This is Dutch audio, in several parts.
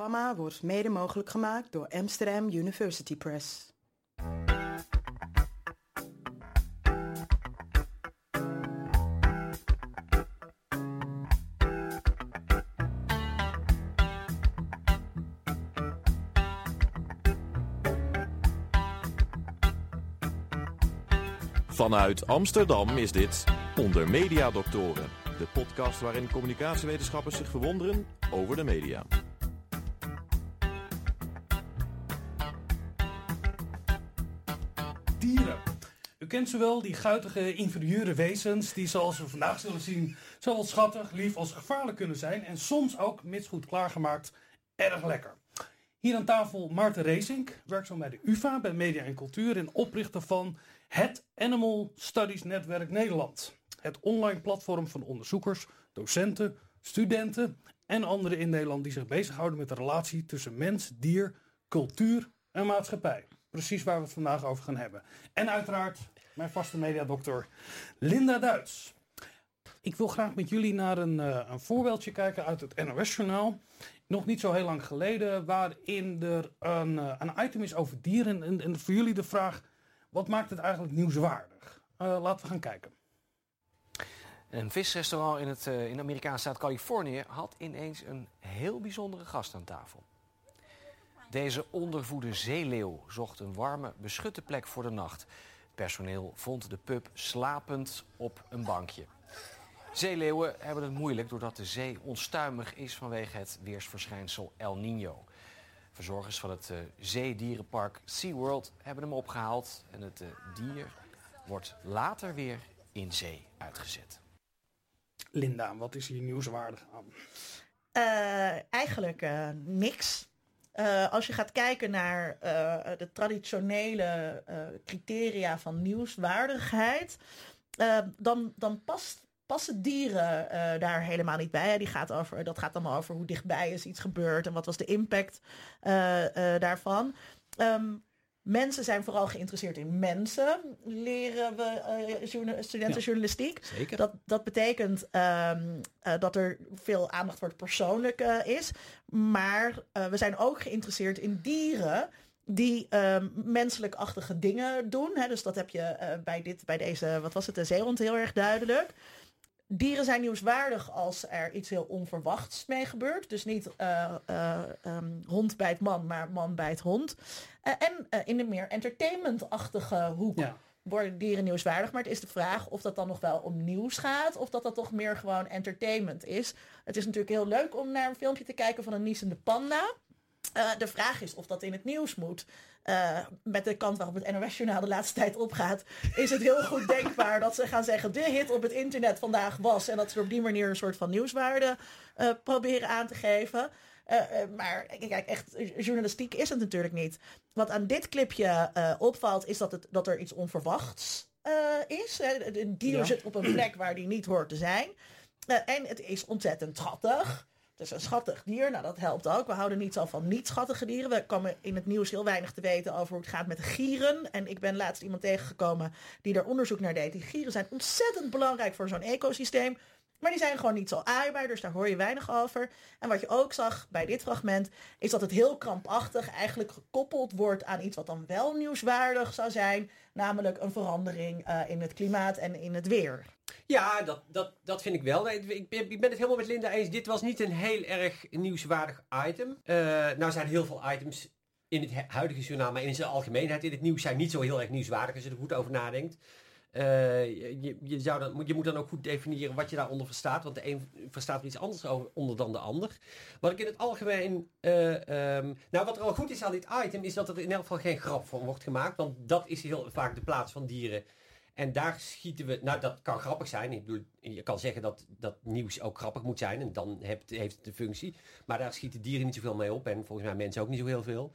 programma wordt mede mogelijk gemaakt door Amsterdam University Press. Vanuit Amsterdam is dit Onder Media Doctoren, de podcast waarin communicatiewetenschappers zich verwonderen over de media. Kent ze wel, die guitige inferieure wezens die zoals we vandaag zullen zien zowel schattig, lief als gevaarlijk kunnen zijn en soms ook, mits goed klaargemaakt, erg lekker. Hier aan tafel Maarten Reesink, werkzaam bij de UvA, bij Media en Cultuur en oprichter van het Animal Studies Netwerk Nederland. Het online platform van onderzoekers, docenten, studenten en anderen in Nederland die zich bezighouden met de relatie tussen mens, dier, cultuur en maatschappij. Precies waar we het vandaag over gaan hebben. En uiteraard mijn vaste mediadokter Linda Duits. Ik wil graag met jullie naar een, eh, een voorbeeldje kijken uit het NOS-journaal. Nog niet zo heel lang geleden, waarin er een, eh, een item is over dieren. En, en voor jullie de vraag, wat maakt het eigenlijk nieuwswaardig? Eh, laten we gaan kijken. Een visrestaurant in, het, in de Amerikaanse staat Californië had ineens een heel bijzondere gast aan tafel. Deze ondervoede zeeleeuw zocht een warme, beschutte plek voor de nacht. Personeel vond de pub slapend op een bankje. Zeeleeuwen hebben het moeilijk doordat de zee onstuimig is vanwege het weersverschijnsel El Niño. Verzorgers van het eh, zeedierenpark SeaWorld hebben hem opgehaald en het eh, dier wordt later weer in zee uitgezet. Linda, wat is hier nieuwswaardig aan? Eh, eigenlijk niks. Eh, als je gaat kijken naar eh, de traditionele eh, criteria van nieuwswaardigheid, dan, dan past, passen dieren daar helemaal niet bij. Die gaat over, dat gaat allemaal over hoe dichtbij is iets gebeurd en wat was de impact daarvan. Ehm, mensen zijn vooral geïnteresseerd in mensen, leren we eh, journa- studenten Ja. journalistiek. Zeker. Dat, dat betekent ehm, eh, dat er veel aandacht voor het persoonlijke is. Maar eh, we zijn ook geïnteresseerd in dieren die ehm, menselijkachtige dingen doen. Hè? Dus dat heb je bij, dit, bij deze, wat was het, de zeehond heel erg duidelijk. Dieren zijn nieuwswaardig als er iets heel onverwachts mee gebeurt. Dus niet eh, eh, ehm, hond bijt man, maar man bijt hond. Eh, en in de meer entertainmentachtige hoek Ja. worden dieren nieuwswaardig. Maar het is de vraag of dat dan nog wel om nieuws gaat. Of dat dat toch meer gewoon entertainment is. Het is natuurlijk heel leuk om naar een filmpje te kijken van een niezende panda. Eh, de vraag is of dat in het nieuws moet. Eh, met de kant waarop het NOS-journaal de laatste tijd opgaat, is het heel goed denkbaar dat ze gaan zeggen de hit op het internet vandaag was. En dat ze op die manier een soort van nieuwswaarde eh, proberen aan te geven. Maar kijk, echt journalistiek is het natuurlijk niet. Wat aan dit clipje opvalt, is dat, het, dat er iets onverwachts is. Een dier Ja. zit op een plek waar die niet hoort te zijn. En het is ontzettend schattig. Is een schattig dier, nou dat helpt ook. We houden niet zo van niet schattige dieren. We komen in het nieuws heel weinig te weten over hoe het gaat met gieren. En ik ben laatst iemand tegengekomen die daar onderzoek naar deed. Die gieren zijn ontzettend belangrijk voor zo'n ecosysteem. Maar die zijn gewoon niet zo aaibaar, dus daar hoor je weinig over. En wat je ook zag bij dit fragment, is dat het heel krampachtig eigenlijk gekoppeld wordt aan iets wat dan wel nieuwswaardig zou zijn. Namelijk een verandering eh, in het klimaat en in het weer. Ja, dat, dat, dat vind ik wel. Ik ben, het helemaal met Linda eens. Dit was niet een heel erg nieuwswaardig item. Eh, nou zijn heel veel items in het hu- huidige journaal, maar in zijn algemeenheid in het nieuws zijn niet zo heel erg nieuwswaardig als je er goed over nadenkt. Eh, je, je, zou dan, je moet dan ook goed definiëren wat je daaronder verstaat, want de een verstaat er iets anders onder dan de ander. Wat ik in het algemeen, eh, ehm, nou wat er al goed is aan dit item, is dat er in elk geval geen grap van wordt gemaakt, want dat is heel vaak de plaats van dieren. En daar schieten we, nou dat kan grappig zijn. Ik bedoel, je kan zeggen dat, dat nieuws ook grappig moet zijn en dan heeft, het de functie. Maar daar schieten dieren niet zoveel mee op en volgens mij mensen ook niet zo heel veel.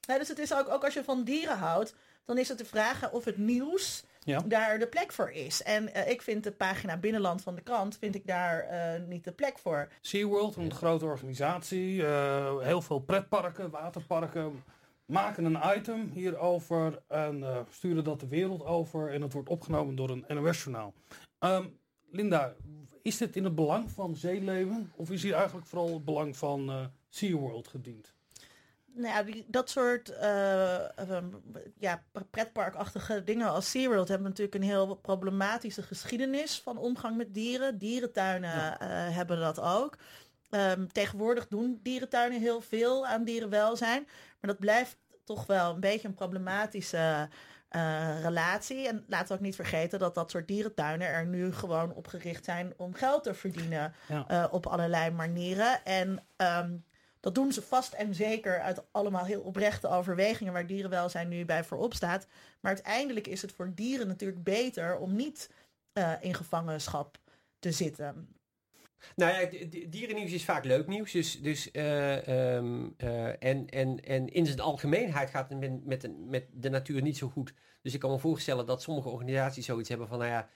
Dus het is ook, ook als je van dieren houdt, dan is het de vraag of het nieuws Ja. daar de plek voor is. En eh, ik vind de pagina Binnenland van de krant, vind ik daar eh, niet de plek voor. SeaWorld, een grote organisatie, eh, heel veel pretparken, waterparken maken een item hierover en sturen dat de wereld over en het wordt opgenomen door een NOS-journaal. Ehm, Linda, is dit in het belang van zeeleeuwen of is hier eigenlijk vooral het belang van SeaWorld gediend. Nou ja, dat soort uh, ja, pretparkachtige dingen als SeaWorld hebben natuurlijk een heel problematische geschiedenis van omgang met dieren. Dierentuinen ja. uh, hebben dat ook. Um, tegenwoordig doen dierentuinen heel veel aan dierenwelzijn. Maar dat blijft toch wel een beetje een problematische uh, relatie. En laten we ook niet vergeten dat dat soort dierentuinen er nu gewoon op gericht zijn om geld te verdienen ja. op allerlei manieren. En um, dat doen ze vast en zeker uit allemaal heel oprechte overwegingen waar dierenwelzijn nu bij voorop staat. Maar uiteindelijk is het voor dieren natuurlijk beter om niet uh, in gevangenschap te zitten. Nou ja, dierennieuws is vaak leuk nieuws. Dus, dus, uh, um, uh, en, en, en in zijn algemeenheid gaat het met, met, de, met de natuur niet zo goed. Dus ik kan me voorstellen dat sommige organisaties zoiets hebben van, nou ja,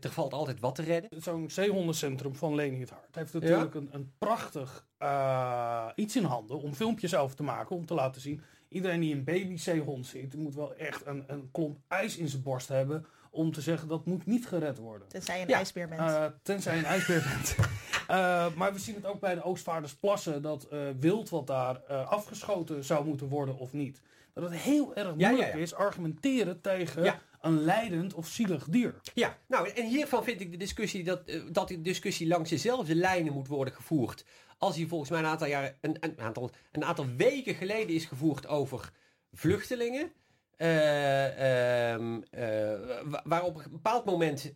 er valt altijd wat te redden. Zo'n zeehondencentrum van Leni het Hart heeft natuurlijk ja? een, een, prachtig uh, iets in handen om filmpjes over te maken. Om te laten zien, iedereen die een baby zeehond ziet, moet wel echt een, een klomp ijs in zijn borst hebben. Om te zeggen dat moet niet gered worden. Tenzij je een ja. ijsbeer bent. Uh, tenzij je een ijsbeer bent. maar we zien het ook bij de Oostvaardersplassen. Dat wild wat daar afgeschoten zou moeten worden of niet. Dat het heel erg moeilijk ja, ja, is argumenteren tegen een leidend of zielig dier. Ja, nou en hiervan vind ik de discussie dat, uh, dat die discussie langs dezelfde lijnen moet worden gevoerd. Als die volgens mij een aantal, jaren, een, een, aantal, een aantal weken geleden is gevoerd over vluchtelingen. Uh, waar op een bepaald moment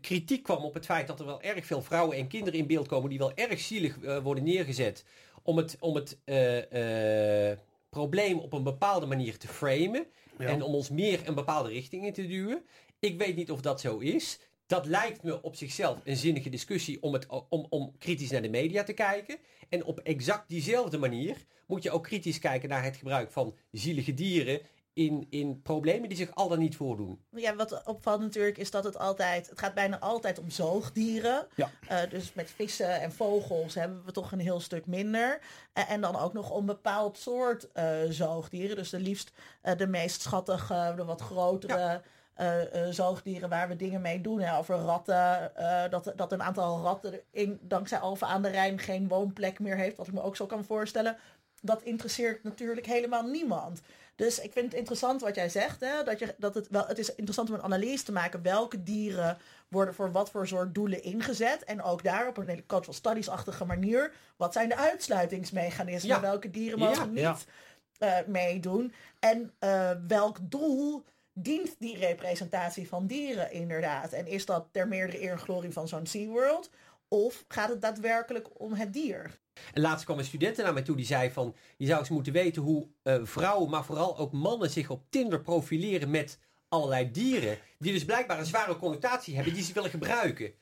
kritiek kwam op het feit dat er wel erg veel vrouwen en kinderen in beeld komen die wel erg zielig worden neergezet om het, om het probleem op een bepaalde manier te framen. En om ons meer een bepaalde richting in te duwen. Ik weet niet of dat zo is. Dat lijkt me op zichzelf een zinnige discussie om, het, om, om kritisch naar de media te kijken. En op exact diezelfde manier moet je ook kritisch kijken naar het gebruik van zielige dieren in, in problemen die zich al dan niet voordoen. Ja, wat opvalt natuurlijk is dat het altijd, het gaat bijna altijd om zoogdieren. Ja. Uh, dus met vissen en vogels hebben we toch een heel stuk minder. Uh, en dan ook nog om bepaald soort uh, zoogdieren. Dus de liefst de meest schattige, de wat grotere... Ja. Uh, uh, zoogdieren waar we dingen mee doen. Hè, over ratten. Uh, dat, dat een aantal ratten in, dankzij Alphen aan de Rijn geen woonplek meer heeft. Wat ik me ook zo kan voorstellen. Dat interesseert natuurlijk helemaal niemand. Dus ik vind het interessant wat jij zegt. Hè, dat, je, dat het, wel, het is interessant om een analyse te maken. Welke dieren worden voor wat voor soort doelen ingezet. En ook daar op een hele cultural studies-achtige manier. Wat zijn de uitsluitingsmechanismen? Ja. Welke dieren mogen ja. niet ja. meedoen? En uh, welk doel dient die representatie van dieren inderdaad? En is dat ter meerdere eer en glorie van zo'n SeaWorld? Of gaat het daadwerkelijk om het dier? En laatst kwam een student naar mij toe die zei van... je zou eens moeten weten hoe uh, vrouwen, maar vooral ook mannen... zich op Tinder profileren met allerlei dieren... die dus blijkbaar een zware connotatie hebben... die ze willen gebruiken.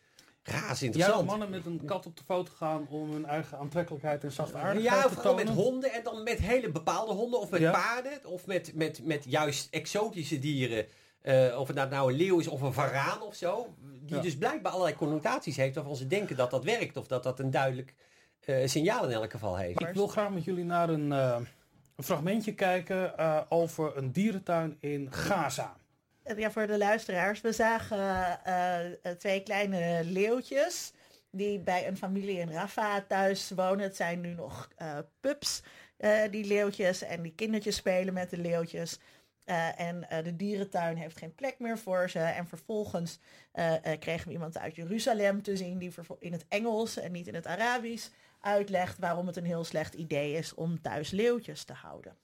Raas interessant. Ja, mannen met een kat op de foto gaan om hun eigen aantrekkelijkheid en zachtaardigheid ja, te vooral tonen. met honden en dan met hele bepaalde honden of met Ja. paarden of met, met, met juist exotische dieren. Eh, of het nou, nou een leeuw is of een varaan of zo. Die Ja. dus blijkbaar allerlei connotaties heeft waarvan ze denken dat dat werkt. Of dat dat een duidelijk eh, signaal in elk geval heeft. Ik wil graag met jullie naar een, eh, een fragmentje kijken eh, over een dierentuin in Gaza. Ja, voor de luisteraars. We zagen twee kleine leeuwtjes die bij een familie in Rafa thuis wonen. Het zijn nu nog eh, pups, eh, die leeuwtjes. En die kindertjes spelen met de leeuwtjes. Eh, en eh, de dierentuin heeft geen plek meer voor ze. En vervolgens eh, kregen we iemand uit Jeruzalem te zien die in het Engels en niet in het Arabisch uitlegt waarom het een heel slecht idee is om thuis leeuwtjes te houden.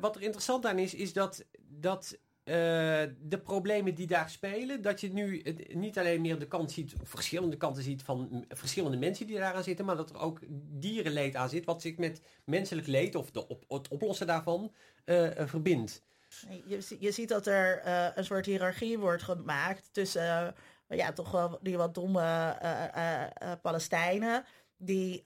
Wat er interessant aan is, is dat, dat de problemen die daar spelen, dat je nu niet alleen meer de kant ziet, of verschillende kanten ziet van verschillende mensen die daaraan zitten, maar dat er ook dierenleed aan zit, wat zich met menselijk leed of de op, het oplossen daarvan verbindt. Je, je ziet dat er eh, een soort hiërarchie wordt gemaakt tussen eh, ja, toch wel die wat domme eh, Palestijnen die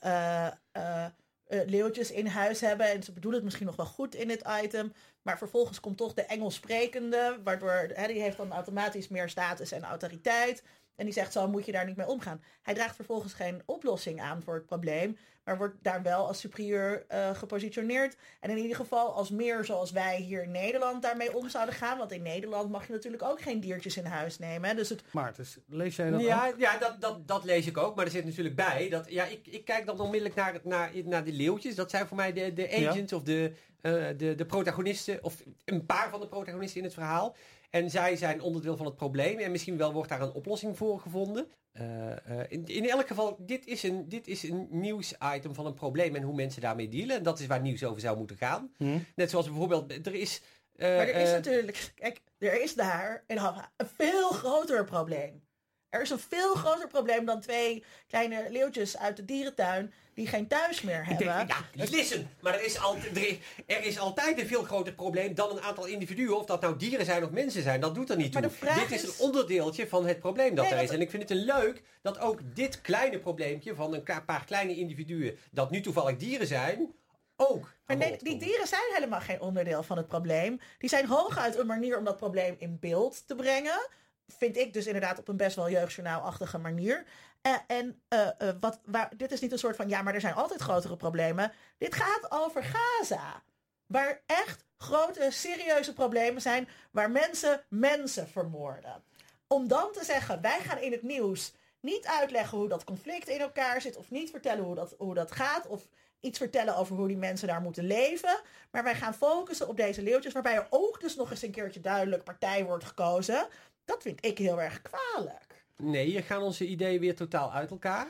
leeuwtjes in huis hebben. En ze bedoelen het misschien nog wel goed in dit item. Maar vervolgens komt toch de Engels sprekende, waardoor hè, die heeft dan automatisch meer status en autoriteit. En die zegt, zo moet je daar niet mee omgaan. Hij draagt vervolgens geen oplossing aan voor het probleem. Maar wordt daar wel als superieur eh, gepositioneerd. En in ieder geval als meer zoals wij hier in Nederland daarmee om zouden gaan. Want in Nederland mag je natuurlijk ook geen diertjes in huis nemen. Hè? Dus het, Maarten, lees jij dat Ja, ook? ja dat, dat, dat lees ik ook. Maar er zit natuurlijk bij dat ja, ik, ik kijk dan onmiddellijk naar, naar, naar de leeuwtjes. Dat zijn voor mij de, de agents of de, eh, de, de protagonisten. Of een paar van de protagonisten in het verhaal. En zij zijn onderdeel van het probleem. En misschien wel wordt daar een oplossing voor gevonden. Eh, eh, in, in elk geval, dit is, een, dit is een nieuwsitem van een probleem en hoe mensen daarmee dealen. En dat is waar nieuws over zou moeten gaan. Hm? Net zoals bijvoorbeeld, er is... eh, maar er is natuurlijk, kijk, er is daar in Hava een veel groter probleem. Er is een veel groter probleem dan twee kleine leeuwtjes uit de dierentuin die geen thuis meer hebben. Ja, listen, maar er is, altijd, er, is, er is altijd een veel groter probleem dan een aantal individuen. Of dat nou dieren zijn of mensen zijn, dat doet er niet toe. Dit is een onderdeeltje van het probleem dat Nee, er is. En ik vind het een leuk dat ook dit kleine probleempje van een paar kleine individuen, dat nu toevallig dieren zijn, ook Maar nee, die dieren zijn helemaal geen onderdeel van het probleem. Die zijn hooguit een manier om dat probleem in beeld te brengen. Vind ik dus inderdaad op een best wel jeugdjournaalachtige manier. Eh, en eh, eh, wat, waar, dit is niet een soort van, ja, maar er zijn altijd grotere problemen. Dit gaat over Gaza. Waar echt grote, serieuze problemen zijn. Waar mensen mensen vermoorden. Om dan te zeggen, wij gaan in het nieuws niet uitleggen hoe dat conflict in elkaar zit. Of niet vertellen hoe dat, hoe dat gaat. Of iets vertellen over hoe die mensen daar moeten leven. Maar wij gaan focussen op deze leeuwtjes. Waarbij er ook dus nog eens een keertje duidelijk partij wordt gekozen. Dat vind ik heel erg kwalijk. Nee, je gaan onze ideeën weer totaal uit elkaar.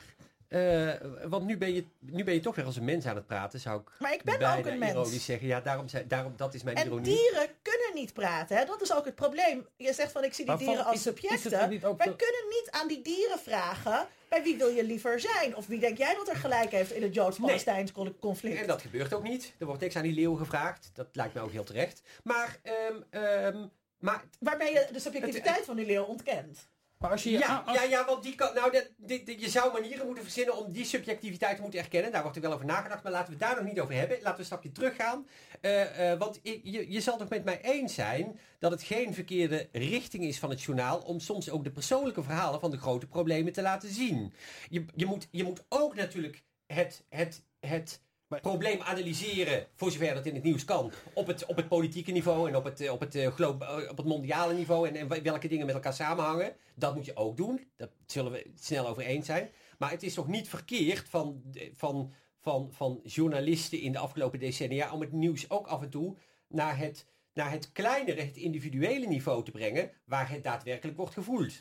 Eh, want nu ben, je, nu ben je toch weer als een mens aan het praten, zou ik Maar ik ben bijna ook een mens. ironisch zeggen. Ja, daarom, zei- daarom, dat is mijn En ironie. dieren kunnen niet praten. Hè? Dat is ook het probleem. Je zegt van ik zie die Maar dieren van- als subjecten. Wij de- kunnen niet aan die dieren vragen. Bij wie wil je liever zijn? Of wie denk jij dat er gelijk heeft in het Joods-Palestijns conflict? En dat gebeurt ook niet. Er wordt niks aan die leeuw gevraagd. Dat lijkt me ook heel terecht. Maar, ehm, maar Waarmee je de subjectiviteit van die leeuw ontkent. Maar als je ja, als- ja, ja, want die kan, nou, dat- dit- dit- je zou manieren moeten verzinnen om die subjectiviteit te moeten erkennen. Daar wordt er wel over nagedacht, maar laten we het daar nog niet over hebben. Laten we een stapje teruggaan. Eh, want je, je zal toch met mij eens zijn dat het geen verkeerde richting is van het journaal om soms ook de persoonlijke verhalen van de grote problemen te laten zien. Je, je, moet, je moet ook natuurlijk het, het, het probleem analyseren, voor zover dat in het nieuws kan, op het, op het politieke niveau en op het, eh, op het, eh, eh, op het mondiale niveau en, en welke dingen met elkaar samenhangen. Dat moet je ook doen. Dat zullen we snel over eens zijn. Maar het is toch niet verkeerd van, van, van, van journalisten in de afgelopen decennia om het nieuws ook af en toe naar het, naar het kleinere, het individuele niveau te brengen, waar het daadwerkelijk wordt gevoeld.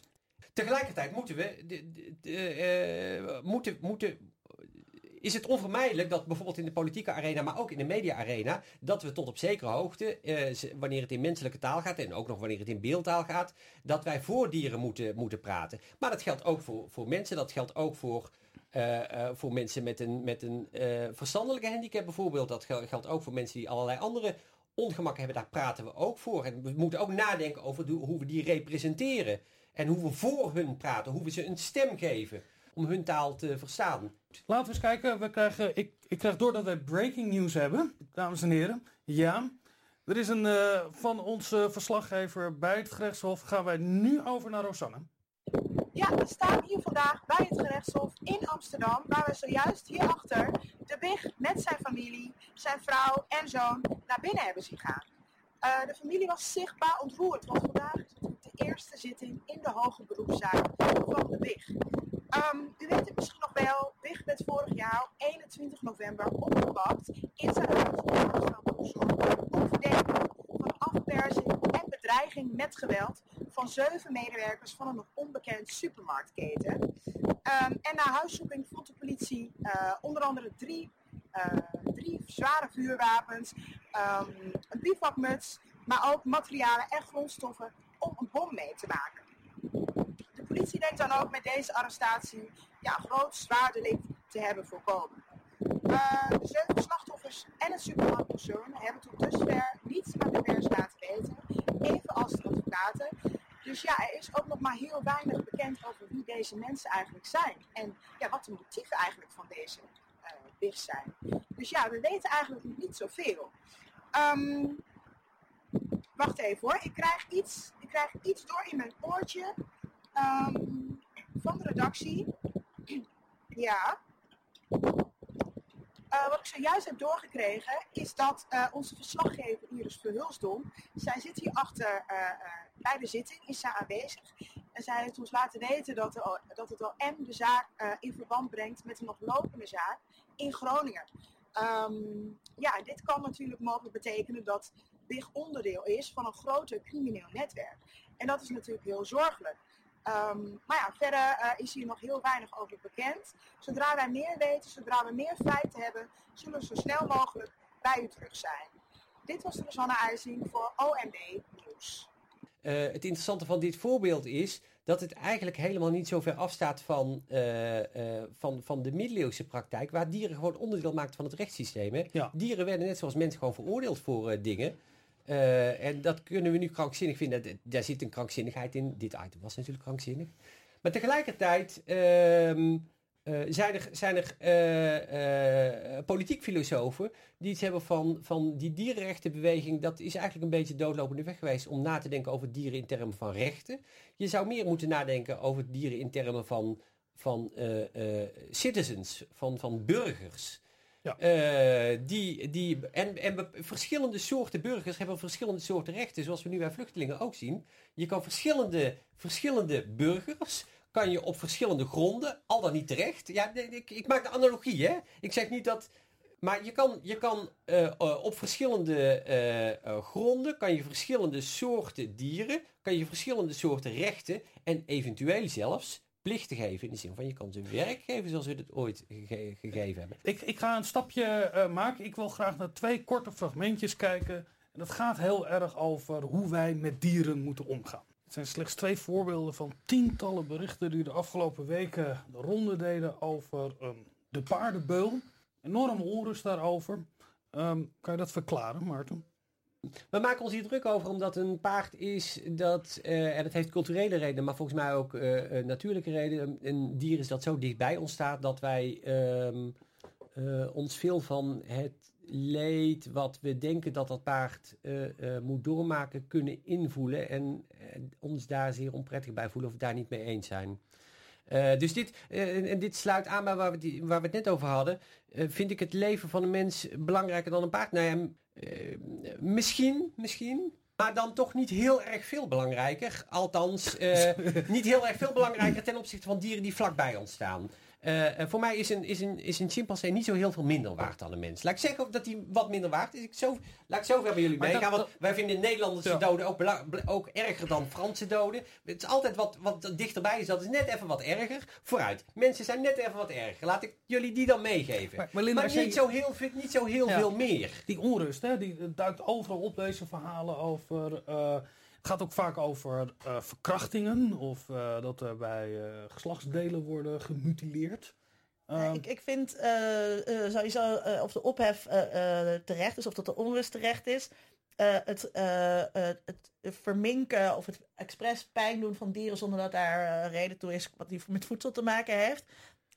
Tegelijkertijd moeten we, de, moeten, moeten, is het onvermijdelijk dat bijvoorbeeld in de politieke arena, maar ook in de media-arena, dat we tot op zekere hoogte, eh, wanneer het in menselijke taal gaat en ook nog wanneer het in beeldtaal gaat, dat wij voor dieren moeten, moeten praten. Maar dat geldt ook voor, voor mensen, dat geldt ook voor, eh, eh, voor mensen met een, met een eh, verstandelijke handicap bijvoorbeeld. Dat gel- geldt ook voor mensen die allerlei andere ongemakken hebben. Daar praten we ook voor. En we moeten ook nadenken over hoe we die representeren. En hoe we voor hun praten, hoe we ze een stem geven om hun taal te verstaan. Laten we eens kijken. We krijgen, ik, ik krijg door dat wij breaking news hebben, dames en heren. Ja. Er is een eh, van onze verslaggever bij het gerechtshof. Gaan wij nu over naar Rosanne. Ja, we staan hier vandaag bij het gerechtshof in Amsterdam, waar we zojuist hierachter de Big met zijn familie, zijn vrouw en zoon naar binnen hebben zien gaan. Eh, de familie was zichtbaar ontroerd, want vandaag is de eerste zitting in de hoge beroepszaak van de Big. Ehm, u weet het misschien nog wel, Big werd vorig jaar 21 november opgepakt in zijn huis verdenking van afpersing en bedreiging met geweld van zeven medewerkers van een nog onbekend supermarktketen. Ehm, en na huiszoeking vond de politie eh, onder andere drie, eh, drie zware vuurwapens, ehm, een bivakmuts, maar ook materialen en grondstoffen om een bom mee te maken. Politie denkt dan ook met deze arrestatie ja, groot zwaar delict te hebben voorkomen. Eh, de zeven slachtoffers en het supermarktconcern hebben tot dusver niets aan de pers laten weten, evenals de advocaten. Dus ja, er is ook nog maar heel weinig bekend over wie deze mensen eigenlijk zijn. En ja, wat de motieven eigenlijk van deze BIGs zijn. Dus ja, we weten eigenlijk niet zoveel. Ehm, wacht even hoor, ik krijg iets, ik krijg iets door in mijn oortje ehm, van de redactie. Ja. Eh, wat ik zojuist heb doorgekregen is dat eh, onze verslaggever Iris Verhulsdom, zij zit hier achter eh, bij de zitting, is zij aanwezig. En zij heeft ons laten weten dat, O- dat het de zaak in verband brengt met een nog lopende zaak in Groningen. Ehm, ja, dit kan natuurlijk mogelijk betekenen dat BIG onderdeel is van een groter crimineel netwerk. En dat is natuurlijk heel zorgelijk. Ehm, maar ja, verder eh, is hier nog heel weinig over bekend. Zodra wij meer weten, zodra we meer feiten hebben, zullen we zo snel mogelijk bij u terug zijn. Dit was Rosanne IJsing voor OMD Nieuws. Eh, het interessante van dit voorbeeld is dat het eigenlijk helemaal niet zo ver afstaat van, eh, eh, van, van de middeleeuwse praktijk, waar dieren gewoon onderdeel maakten van het rechtssysteem. Hè? Ja. Dieren werden net zoals mensen gewoon veroordeeld voor eh, dingen. Eh, en dat kunnen we nu krankzinnig vinden. Daar zit een krankzinnigheid in. Dit item was natuurlijk krankzinnig. Maar tegelijkertijd ehm, eh, zijn er, zijn er eh, politiek filosofen die iets hebben van, van die dierenrechtenbeweging. Dat is eigenlijk een beetje doodlopende weg geweest om na te denken over dieren in termen van rechten. Je zou meer moeten nadenken over dieren in termen van, van citizens, van, van burgers. Eh, die, die, en, en verschillende soorten burgers hebben verschillende soorten rechten, zoals we nu bij vluchtelingen ook zien. Je kan verschillende, verschillende burgers, kan je op verschillende gronden, al dan niet terecht. Ja, ik, ik maak de analogie, hè. Ik zeg niet dat... Maar je kan, je kan eh, eh, op verschillende gronden, kan je verschillende soorten dieren, kan je verschillende soorten rechten en eventueel zelfs plichten geven. In de zin van je kan ze werk geven zoals we het ooit gege- gegeven hebben. Ik, ik ga een stapje eh, maken. Ik wil graag naar twee korte fragmentjes kijken. En dat gaat heel erg over hoe wij met dieren moeten omgaan. Het zijn slechts twee voorbeelden van tientallen berichten die de afgelopen weken de ronde deden over ehm, de paardenbeul. Enorme onrust daarover. Ehm, kan je dat verklaren, Maarten? We maken ons hier druk over omdat een paard is dat, eh, en dat heeft culturele redenen, maar volgens mij ook eh, eh, natuurlijke redenen. Een dier is dat zo dichtbij ons staat dat wij ehm, eh, ons veel van het leed wat we denken dat dat paard moet doormaken kunnen invoelen en ons daar zeer onprettig bij voelen of daar niet mee eens zijn. Dus dit, en- dit sluit aan bij waar we, het net over hadden. Vind ik het leven van een mens belangrijker dan een paard? Nou ja, eh, misschien, misschien. Maar dan toch niet heel erg veel belangrijker. Althans, eh, niet heel erg veel belangrijker ten opzichte van dieren die vlakbij ons staan. Eh, en voor mij is een, is, een, is een chimpansee niet zo heel veel minder waard dan een mens. Laat ik zeggen dat hij wat minder waard is. Ik zo, laat ik zo ver bij jullie meegaan. Want wij vinden Nederlandse Ja. doden ook, ook erger dan Franse doden. Het is altijd wat, wat dichterbij is. Dat is net even wat erger. Vooruit. Mensen zijn net even wat erger. Laat ik jullie die dan meegeven. Maar- Linda, niet, zo heel, veel- niet zo heel Ja. veel meer. Die onrust, hè, die duikt overal op deze verhalen over. eh, het gaat ook vaak over eh, verkrachtingen of eh, dat er bij eh, geslachtsdelen worden gemutileerd. Ehm, ik, ik vind sowieso of de ophef terecht is of dat de onrust terecht is. Het, het verminken of het expres pijn doen van dieren zonder dat daar reden toe is wat die met voedsel te maken heeft,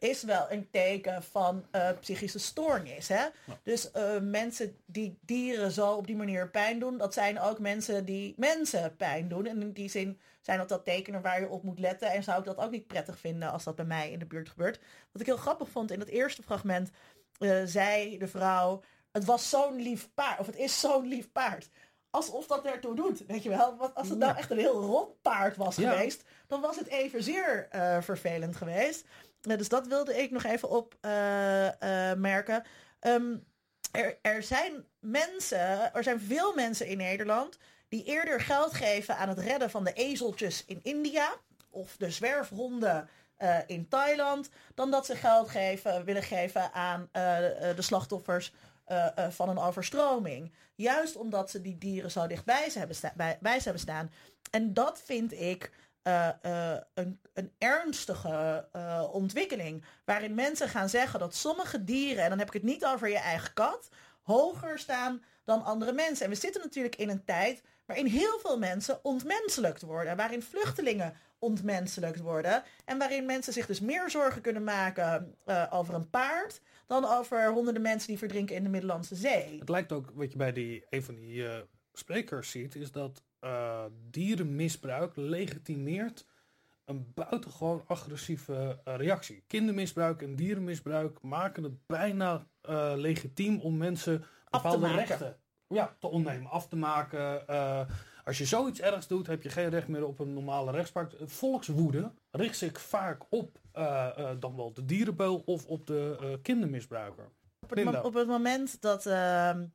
is wel een teken van eh, psychische stoornis. Hè? Dus eh, mensen die dieren zo op die manier pijn doen, dat zijn ook mensen die mensen pijn doen. En in die zin zijn dat dat tekenen waar je op moet letten. En zou ik dat ook niet prettig vinden als dat bij mij in de buurt gebeurt. Wat ik heel grappig vond in het eerste fragment, eh, zei de vrouw, het was zo'n lief paard, of het is zo'n lief paard. Alsof dat ertoe doet, weet je wel. Want als het nou echt een heel rot paard was Ja. geweest, dan was het evenzeer eh vervelend geweest. Eh, dus dat wilde ik nog even opmerken. Ehm, er, er zijn mensen, er zijn veel mensen in Nederland die eerder geld geven aan het redden van de ezeltjes in India of de zwerfhonden eh, in Thailand, dan dat ze geld geven, willen geven aan eh, eh, de slachtoffers eh, eh, van een overstroming. Juist omdat ze die dieren zo dichtbij ze hebben, bij, hebben staan. En dat vind ik eh, eh, een, een ernstige eh, ontwikkeling. Waarin mensen gaan zeggen dat sommige dieren, en dan heb ik het niet over je eigen kat, hoger staan dan andere mensen. En we zitten natuurlijk in een tijd waarin heel veel mensen ontmenselijkt worden. Waarin vluchtelingen ontmenselijkt worden. En waarin mensen zich dus meer zorgen kunnen maken over een paard dan over honderden mensen die verdrinken in de Middellandse Zee. Het lijkt ook, wat je bij die, een van die sprekers ziet, is dat eh, dierenmisbruik legitimeert een buitengewoon agressieve eh, reactie. Kindermisbruik en dierenmisbruik maken het bijna eh, legitiem om mensen bepaalde rechten ja, te ontnemen, af te maken. Eh, als je zoiets ergs doet, heb je geen recht meer op een normale rechtspraak. Volkswoede richt zich vaak op eh, eh, dan wel de dierenbeul of op de eh, kindermisbruiker. Op het, op het moment dat, ehm,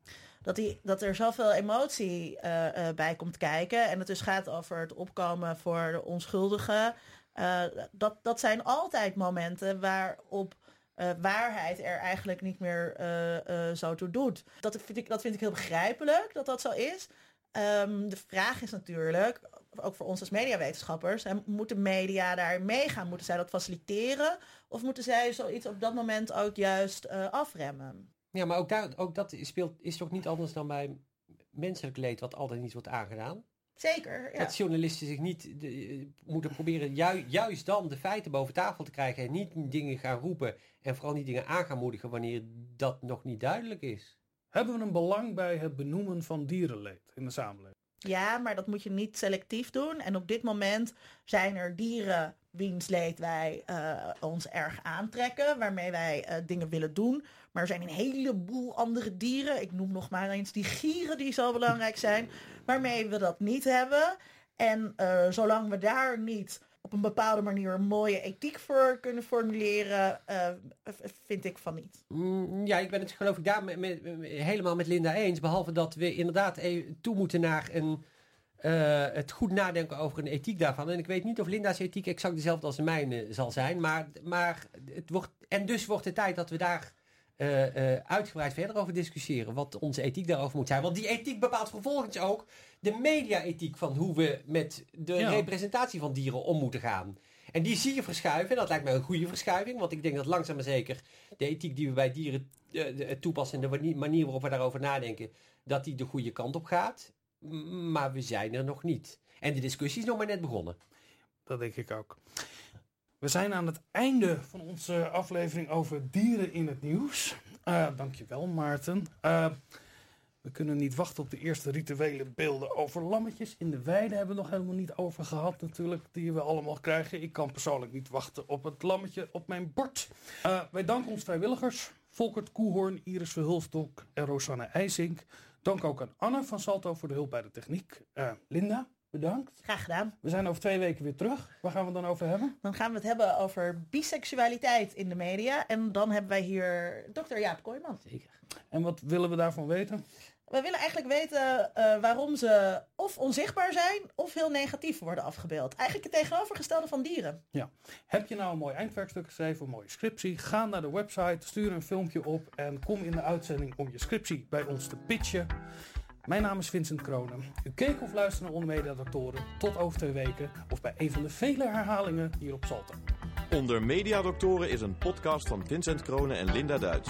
dat, die, dat er zoveel emotie eh, bij komt kijken en het dus gaat over het opkomen voor de onschuldigen, eh, dat, dat zijn altijd momenten waarop waarheid er eigenlijk niet meer zo toe doet. Dat vind, ik, dat vind ik heel begrijpelijk dat dat zo is. Ehm, de vraag is natuurlijk, ook voor ons als mediawetenschappers, moeten media daar meegaan? Moeten zij dat faciliteren? Of moeten zij zoiets op dat moment ook juist afremmen? Ja, maar ook, daar, ook dat speelt, is toch niet anders dan bij menselijk leed wat altijd niet wordt aangedaan? Zeker, ja. Dat journalisten zich niet de, eh, moeten proberen ju- juist dan de feiten boven tafel te krijgen en niet dingen gaan roepen en vooral niet dingen aan gaan moedigen wanneer dat nog niet duidelijk is. Hebben we een belang bij het benoemen van dierenleed in de samenleving? Ja, maar dat moet je niet selectief doen. En op dit moment zijn er dieren wiens leed wij eh, ons erg aantrekken, waarmee wij eh, dingen willen doen. Maar er zijn een heleboel andere dieren, ik noem nog maar eens die gieren die zo belangrijk zijn, waarmee we dat niet hebben. En eh, zolang we daar niet op een bepaalde manier een mooie ethiek voor kunnen formuleren, vind ik van niet. Mm, ja, ik ben het geloof ik daar helemaal met Linda eens. Behalve dat we inderdaad e- toe moeten naar een, eh, het goed nadenken over een ethiek daarvan. En ik weet niet of Linda's ethiek exact dezelfde als de mijne zal zijn. Maar, maar het wordt, en dus wordt het tijd dat we daar eh, eh, uitgebreid verder over discussiëren. Wat onze ethiek daarover moet zijn. Want die ethiek bepaalt vervolgens ook de media-ethiek van hoe we met de Ja. representatie van dieren om moeten gaan. En die zie je verschuiven. En dat lijkt mij een goede verschuiving. Want ik denk dat langzaam maar zeker de ethiek die we bij dieren toepassen en de mani- manier waarop we daarover nadenken, dat die de goede kant op gaat. Maar we zijn er nog niet. En de discussie is nog maar net begonnen. Dat denk ik ook. We zijn aan het einde van onze aflevering over dieren in het nieuws. Eh dankjewel Maarten. Eh, we kunnen niet wachten op de eerste rituele beelden over lammetjes in de weide. Hebben we nog helemaal niet over gehad natuurlijk, die we allemaal krijgen. Ik kan persoonlijk niet wachten op het lammetje op mijn bord. Eh, wij danken ons vrijwilligers. Volkert Koehoorn, Iris Verhulstok en Rosanne IJsink. Dank ook aan Anne van Salto voor de hulp bij de techniek. Eh, Linda, bedankt. Graag gedaan. We zijn over twee weken weer terug. Waar gaan we het dan over hebben? Dan gaan we het hebben over biseksualiteit in de media. En dan hebben wij hier dokter Jaap Kooijman. Zeker. En wat willen we daarvan weten? We willen eigenlijk weten eh, waarom ze of onzichtbaar zijn of heel negatief worden afgebeeld. Eigenlijk het tegenovergestelde van dieren. Heb je nou een mooi eindwerkstuk geschreven, een mooie scriptie? Ga naar de website, stuur een filmpje op en kom in de uitzending om je scriptie bij ons te pitchen. Mijn naam is Vincent Kronen. U keek of luisterde naar Onder Media Doctoren tot over twee weken of bij een van de vele herhalingen hier op Salto. Onder Mediadoktoren is een podcast van Vincent Kronen en Linda Duits.